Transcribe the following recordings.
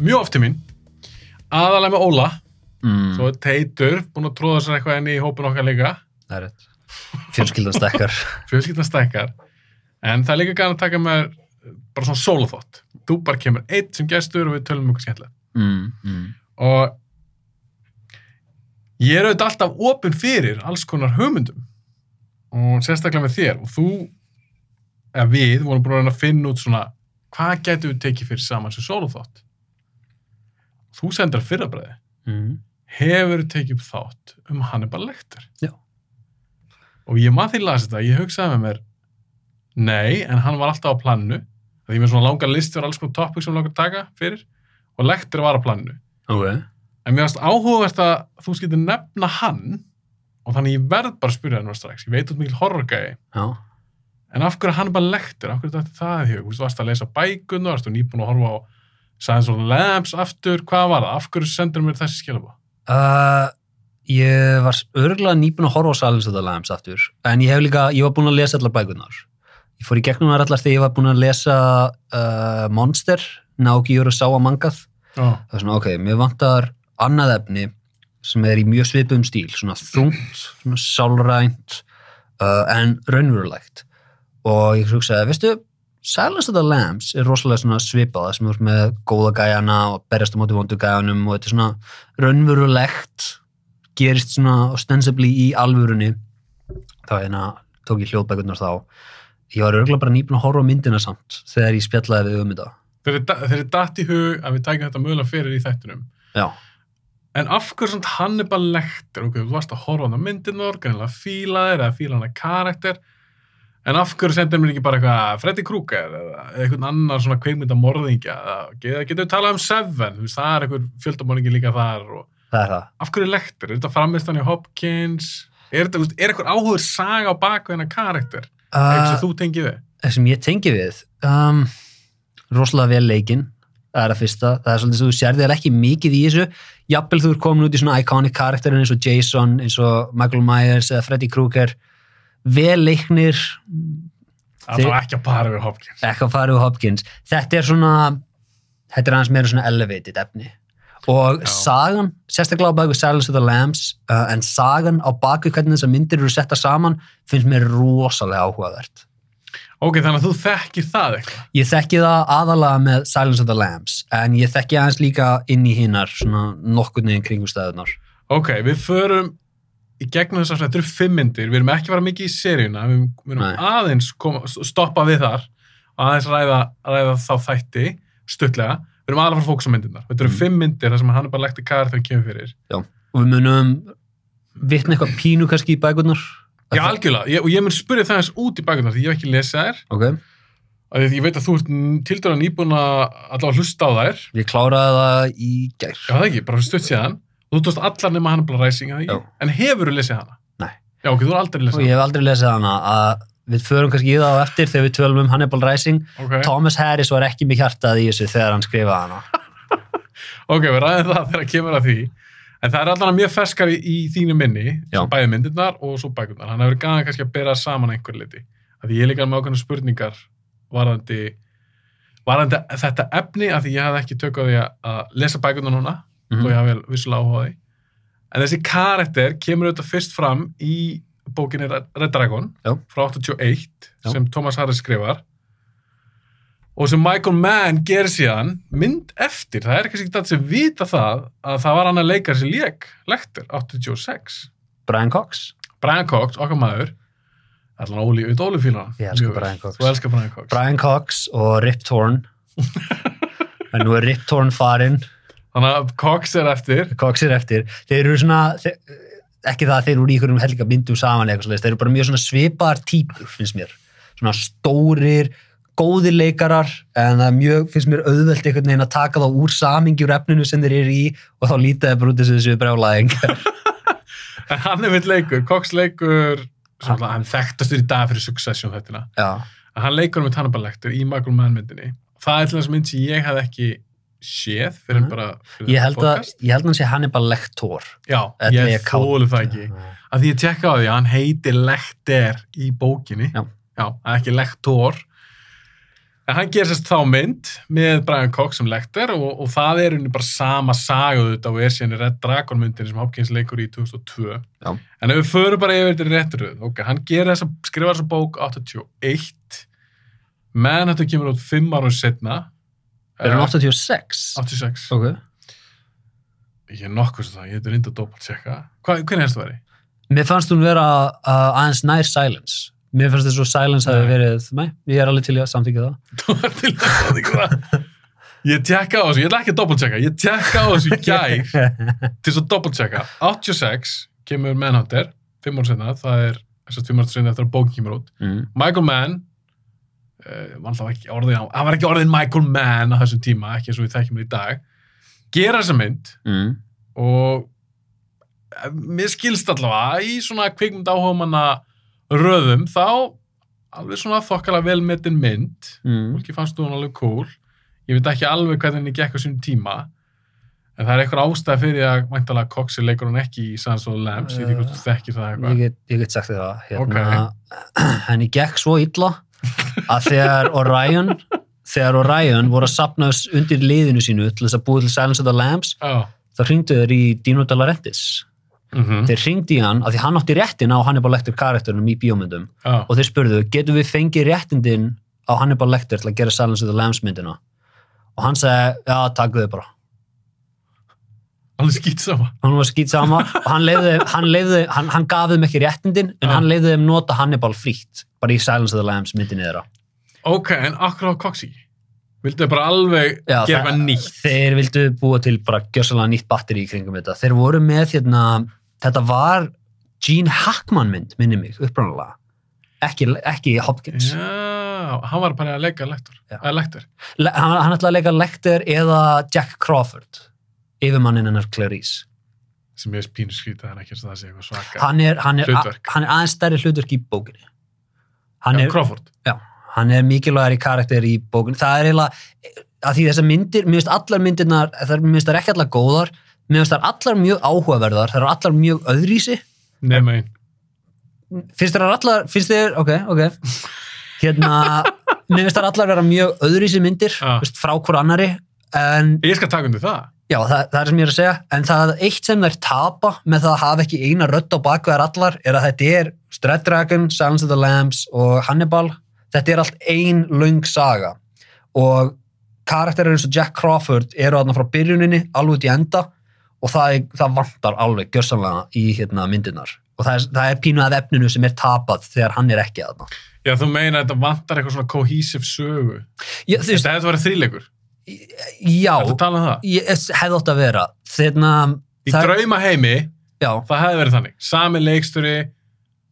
mjög oft til mín aðalega með Óla. Mm, svo Teitur búin að tróða sér eitthvað inn í hópin okkar líka. Fjölskyldan stækkar. En það er líka gæðan að taka með bara svona sólaþótt þú bara kemur eitt sem gestur og við tölum um eitthvað skemmtilegt. Mm, mm, og ég er auðvitað alltaf opinn fyrir alls konar hugmyndum. Og sérstaklega með þér. Og þú eða við vorum búin að finna út svona hvað getum við tekið fyrir saman sem sólaþótt þú sendir fyrrabræði mm. hefur tekið upp þátt um Hannibal Lecter Já. og ég maður því las þetta ég hugsaði með mér nei, en hann var alltaf á plannu því með svona langar listi var alls konar topic sem langar að taka fyrir og Lecter var á plannu ok En mér finnst áhugavert að þú skiltir nefna hann og þannig ég verð bara að spyrja hann strax. Ég veit út mikil horrorgæði. En af hverju er hann bara lektur? Af hverju þetta það í hug? Þú varst að lesa varst þú nýbúin að horfa á Of the Lambs aftur, hvað var það? Af hverju sendur mér þessi skilabá? Uh, ég var örgulega nýbúin að horfa á Silence of the Lambs aftur en ég hef líka, ég var búin að lesa allar bækunar ég fór í gegnum þar allar þegar ég var búin að lesa uh, Monster Naoki Urasawa mangað Já. það er svona, ok, mér vantar annað efni sem er í mjög svipum stíl svona þungt, svona sálrænt uh, en raunverulegt og ég hugsaði, veistu Silence of the Lambs er rosalega svona svipað það sem er með góða gæjana og berjast á móti vondu gæjanum og þetta er svona raunverulegt gerist svona ostensibly í alvörunni þá hérna tók ég hljóðbækurnar þá ég var örgulega bara nýbúin að horfa á myndina samt þegar ég spjallaði við um þetta Þeir eru datt í hug að við tækjum þetta mögulega fyrir í þættunum. já, En af hverju svona Hannibal Lecter? Ok, þú varst að horfa á hann á myndirnor, greinlega fíla þér eða fíla hann að karakter. En af hverju sendir mér ekki bara eitthvað Freddy Krueger eða eitthvað annar svona kveikmynda morðingja? Eða getur við talað um Seven? Þú veist, það er eitthvað fjöldamorðingi líka þar og það er það af hverju er lektur? Er þetta framist hann í Hopkins? Er, þetta, er eitthvað áhugur saga á baku hennar karakter? Eitthvað uh, sem þú tengið við? það sem ég tengi við um, rosalega vel leikinn það er að fyrsta, það er svolítið sem þú sérði það er ekki mikið í þessu, jafnvel þú er komin út í svona iconic karakterin eins og Jason eins og Michael Myers eða Freddy Krueger vel leiknir Það var ekki að para við Hopkins. ekki að fara úr Hopkins þetta er svona þetta er aðeins meira svona elevated efni og Já. sagan, sérstaklega á baku Silence of the Lambs uh, en sagan á baku hvernig þessar myndir eru setta saman finnst mér rosalega áhugavert Ok, þannig að þú þekkir það eitthvað. Ég þekki það aðalega með Silence of the Lambs en ég þekki aðeins líka inn í hinnar svona nokkur neginn kringumstæðunar. Ok, við förum í gegnum þess að þetta eru fimm myndir, við erum ekki að fara mikið í seríuna, við, við erum Nei. aðeins koma, stoppa við þar, aðeins ræða, ræða þá þætti, stuttlega, við erum aðalega að fara að fókusa á myndirnar. Þetta eru Mm. fimm myndir þar sem hann er bara lekti kar þegar kemur fyrir. Og við munum vitna eitthvað pínu kannski í bækurnar. Já, algjörlega, ég, og ég mun spyrja það eins út í bækunar því ég hef ekki lesið þær, Ok, af því að ég veit að þú ert til dæra nýbúin að allavega hlusta á þær, ég kláraði það í gær. já það ekki, bara stutt síðan, þú tókst allar nema Hannibal Rising, að það ekki, en hefur þú lesið hana? Nei. Já, ok, þú er aldrei Og lesið ég hef aldrei lesið hana að við förum kannski í það á eftir þegar við tölum um Hannibal Rising. hana. Ok, Thomas Harris var ekki með hjartað í þessu þegar hann skrifaði hana. ok, við ræðum það þegar kemur að því, en það er allavega mjög ferskar í, í þínu minni, bæði myndirnar og svo bækurnar, hann hefur gana kannski að bera saman einhver liti, því ég líka með ákveðna spurningar varðandi, varðandi þetta efni, af því ég hafði ekki tök á því að- að lesa bækurnar núna, Mhm. og ég hafi vel vissulega áhuga því. En þessi karakter kemur auðvitað fyrst fram í bókinni Red Dragon Já. frá 81 Já. sem Thomas Harris skrifar og sem Michael Mann gerir síðan mynd eftir. Það er kannski ekki það sem vita það að það var hann að leika þessi lék, lektur, 86. Brian Cox. Brian Cox, okkar maður, allan Óli, við Óli fíla hann. Ég elska Mjög vel. Brian Cox. Þú elskar Brian Cox. Brian Cox og Rip Torn. en nú er Rip Torn farinn. Þannig að Cox er eftir. Cox er eftir. Þeir eru svona þeir, ekki það að þeir eru í einhverjum helga myndum saman eða eitthvað svoleiðis, þeir eru bara mjög svona svipaðar típur finnst mér, svona stórir góðir leikarar en það er mjög, finnst mér auðvelt einhvern veginn að taka þá úr samingi úr efninu sem þeir eru í og þá lítið þeir bara út þessu þessu brjálæðing En hann er mitt leikur. Cox leikur, svona, hann þekktastur í dag fyrir Succession þettina. já, að hann leikur um Hannibal Lecter í Michael Mann myndinni. Það er til þess mynd sem ég hef ekki séð fyrir Mhm. bara fyrir ég held, að, ég held að hann sé Hannibal Lector já, Þetta ég er þólu það ekki að því ég tekka á því að hann heitir Lecter í bókinni Já. já ekki Lector En hann gerir sérst þá mynd með Brian Cox sem lektor og, og það er unni bara sama saguð þetta og er í Red Dragon myndinni sem Hopkins leikur í 2002. Já. En ef við förum bara yfir þetta rétturöð, ok, hann þessa, skrifar þessa bók 81, menn þetta kemur út 5 árum setna. Er hann 86? 86. Ok. Ég er nokkuð sem það, ég hefði reynda að doppeltjekka. Hvað, hvernig helst það væri? Mér fannst hún vera uh, aðeins nær Silence. Mér fannst þess að Silence hafi Nei. verið, nei, ég er alveg til að samþykja það. Þú var til að ekki það. Ég tjekka á þessu, ég ætla ekki að doppeltjekka, ég tjekka á þessu í gær til þess að doppeltjekka. 86 kemur Manhunter, 5 ára senna, það er þess að 5 ára senna eftir að bókin kemur út. mm. Michael Mann, ekki orðin, hann var ekki orðin Michael Mann á þessum tíma, ekki eins og við þekkjum hann í dag, gera þessa mynd Mm. og eh, mér skilst allavega í svona kvikmynd áhugamanna röðum þá alveg svona þokkalega vel metin mynd. Mm. fólki fannst þú hún alveg cool. Ég veit ekki alveg hvernig henni gekk á sínum tíma en það er eitthvað ástæð fyrir að væntalega Coxi leikur hún ekki í of the Lambs, ég veit ekki hvort þú þekkir það eitthvað. ég get sagt það. Hérna, Henni gekk svo illa að þegar Orion, þegar Orion voru að sapna undir liðinu sínu til þess að búið til Silence of the Lambs, Já, þá hringdu þeir í Dino De Laurentiis. mhm, Þeir hringdi í hann af því hann átti réttin á Hannibal Lecter karakterinum í bíómyndum já, og þeir spurðu, getum við fengið réttindin á Hannibal Lecter til að gera Silence of the Lambs myndina? Og hann segi, já, takk þau bara. Alveg skýt sama Hann var skýt sama og hann leiði, hann leiði, hann, hann gaf þeim ekki réttindin en Já. hann leiði þeim nota Hannibal frítt bara í Silence of the Lambs myndinni þeirra. ok, en akkur á Coxi vildu bara alveg Já, gera það- nýtt Þeir vildu búa til bara gjössalega nýtt batteri í kringum þetta. Þeir voru með hérna, þetta var Gene Hackman mynd, minni mig, upprænulega. Ekki, ekki Hopkins. já, hann var bara að leika lektor, lektor Le hann, hann ætlaði að leika Lecter eða Jack Crawford, yfirmannin hennar Clarice. sem ég er pínu skrítið, hann ekki að það sé eitthvað svaka Hann er, hann, er, Hlutverk. hann er aðeins stærri hlutverk í bókinni. Hann Já, er, Crawford já, hann er mikilvægari karakter í bókinni. Það er eiginlega, að því þessar myndir, mér finnst allar myndirnar, það mér finnst það ekki allar góðar, mér finnst það allar mjög áhugaverðar, það eru allar mjög öðrísi nema einn finnst þér allar, finnst þér, ok, ok hérna, mér finnst þér allar vera mjög öðrísi myndir, veist, frá hver annari en ég skal taka undir það já, það, það er sem ég er að segja. En það eitt sem þær tapa með það að hafa ekki eina rödd á bakveðar allar er að þetta er Red Dragon, Silence of the Lambs og Hannibal, þetta er allt ein löng saga. Og karakterir eins og Jack Crawford eru þarna frá byrjuninni, alveg í enda. Og það, er, það vantar alveg gjörsamlega í hérna, myndirnar. Og það er, það er pínu að efninu sem er tapað þegar hann er ekki að það já, þú meina að þetta vantar eitthvað svona cohesive sögu. Já, þetta hefði verið þríleikur, já, þetta tala um það? Ég hefði átt að vera. Þeirna, í það, drauma heimi, já, það hefði verið þannig. Sami leiksturi,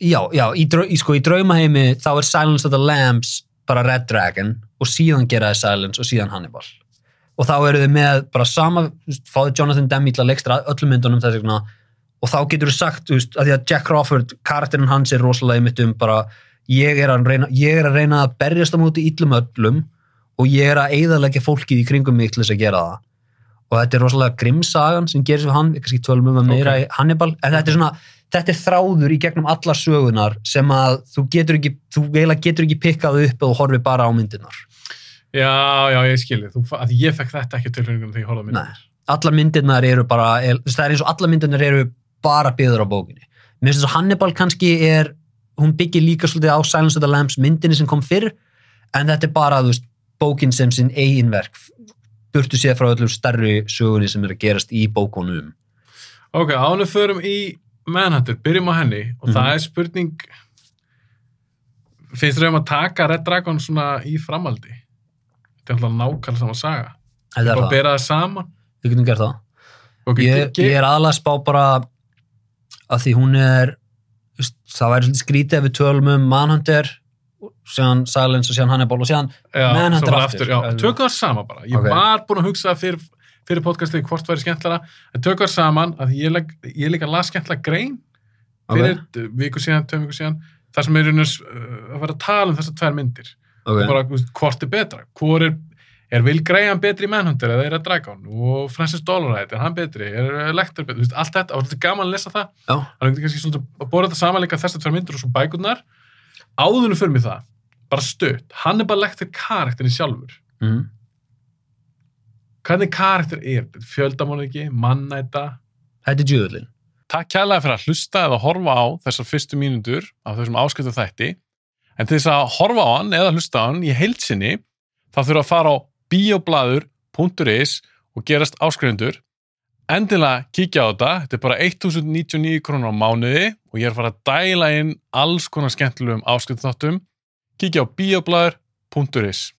já, já í, drau, í, sko, í draumaheimi þá er Silence of the Lambs bara Red Dragon og síðan gera þið Silence og síðan Hannibal. Og þá eru þið með bara sama fáðu Jonathan Demme til að leikstra öllum myndunum þess vegna. Og þá getur þú sagt, veist, að því að Jack Crawford karakterinn hans er rosalega mitt um bara ég er að reyna, ég er að, reyna að berjast á móti íllum öllum og ég er að eigðalegja fólkið í kringum mig til þess að gera það. Og þetta er rosalega grimmsagan sem gerir svo hann, kannski tölum um að meira Ok. í Hannibal, en þetta er svona þetta er þráður í gegnum allar sögunar sem að þú getur ekki, þú eiginlega getur ekki pikkað upp og horfið bara á myndirnar. Já, já, ég skilji þú, að ég fekk þetta ekki tilfengunum þegar ég horfði á mynd Nei, allar myndirnar eru bara er, það er eins og allar myndirnar eru bara byggður á bókinni. Mér finnst þess að Hannibal kannski er, hún byggir líka svolítið á Silence of the Lambs myndinni sem kom fyrr. En þetta er bara, þú veist, bókin sem sinn eiginverk burtu séð frá öllum stærri sögunni sem er að gerast í bókunum. ok, ánum förum í Manhunter, byrjum á henni og Mhm. það er spurning finnst þér um að taka Red Dragon svona í framaldi þetta er alltaf nákvæmlega sama saga Þetta er og það, bera það saman við getum gert það. okay, Ég, ég er aðalega að spá bara að því hún er það væri svolítið skrítið ef við tölum um Manhunter síðan Silence og síðan Hannibal og síðan Manhunter aftur. já, tökum það sama bara ég Ok. var búin að hugsa það fyrir, fyrir podcastið hvort væri skemmtlara, en tökum það saman að ég, leg, ég líka las skemmtlara grein fyrir okay. viku síðan, tveim viku síðan þar sem er einhvers, uh, að vera að tala um þessar tvær myndir okay. bara hvort er betra hvor er, er Will Graham betri í Manhunter eða er það Dragon og Francis Dollarhide, er hann betri er Lecter betri, allt þetta, og þetta er gaman að lesa það Já. þannig að kannski svolítið að bóra þetta saman líka þessar tvær myndir og svo bækurnar áðunum fyrir mig það bara stutt, Hannibal Lecter karakterin sjálfur mm. hvernig karakter er þetta? Fjöldamóniki, mannæta Þetta er djöðlin. Takk kærlega fyrir að hlusta eða horfa á þessar fyrstu mínútur af þessum áskiptu þætti. En til þess að horfa á hann eða hlusta á hann í heilsinni þá þurfa að fara á bioblaður.is og gerast áskrifundur. Endilega kíkja á þetta, þetta er bara 1099 krónur á mánuði og ég er að fara að dæla inn alls konar skemmtilegum áskiptu þáttum. Kíkja á bioblaður.is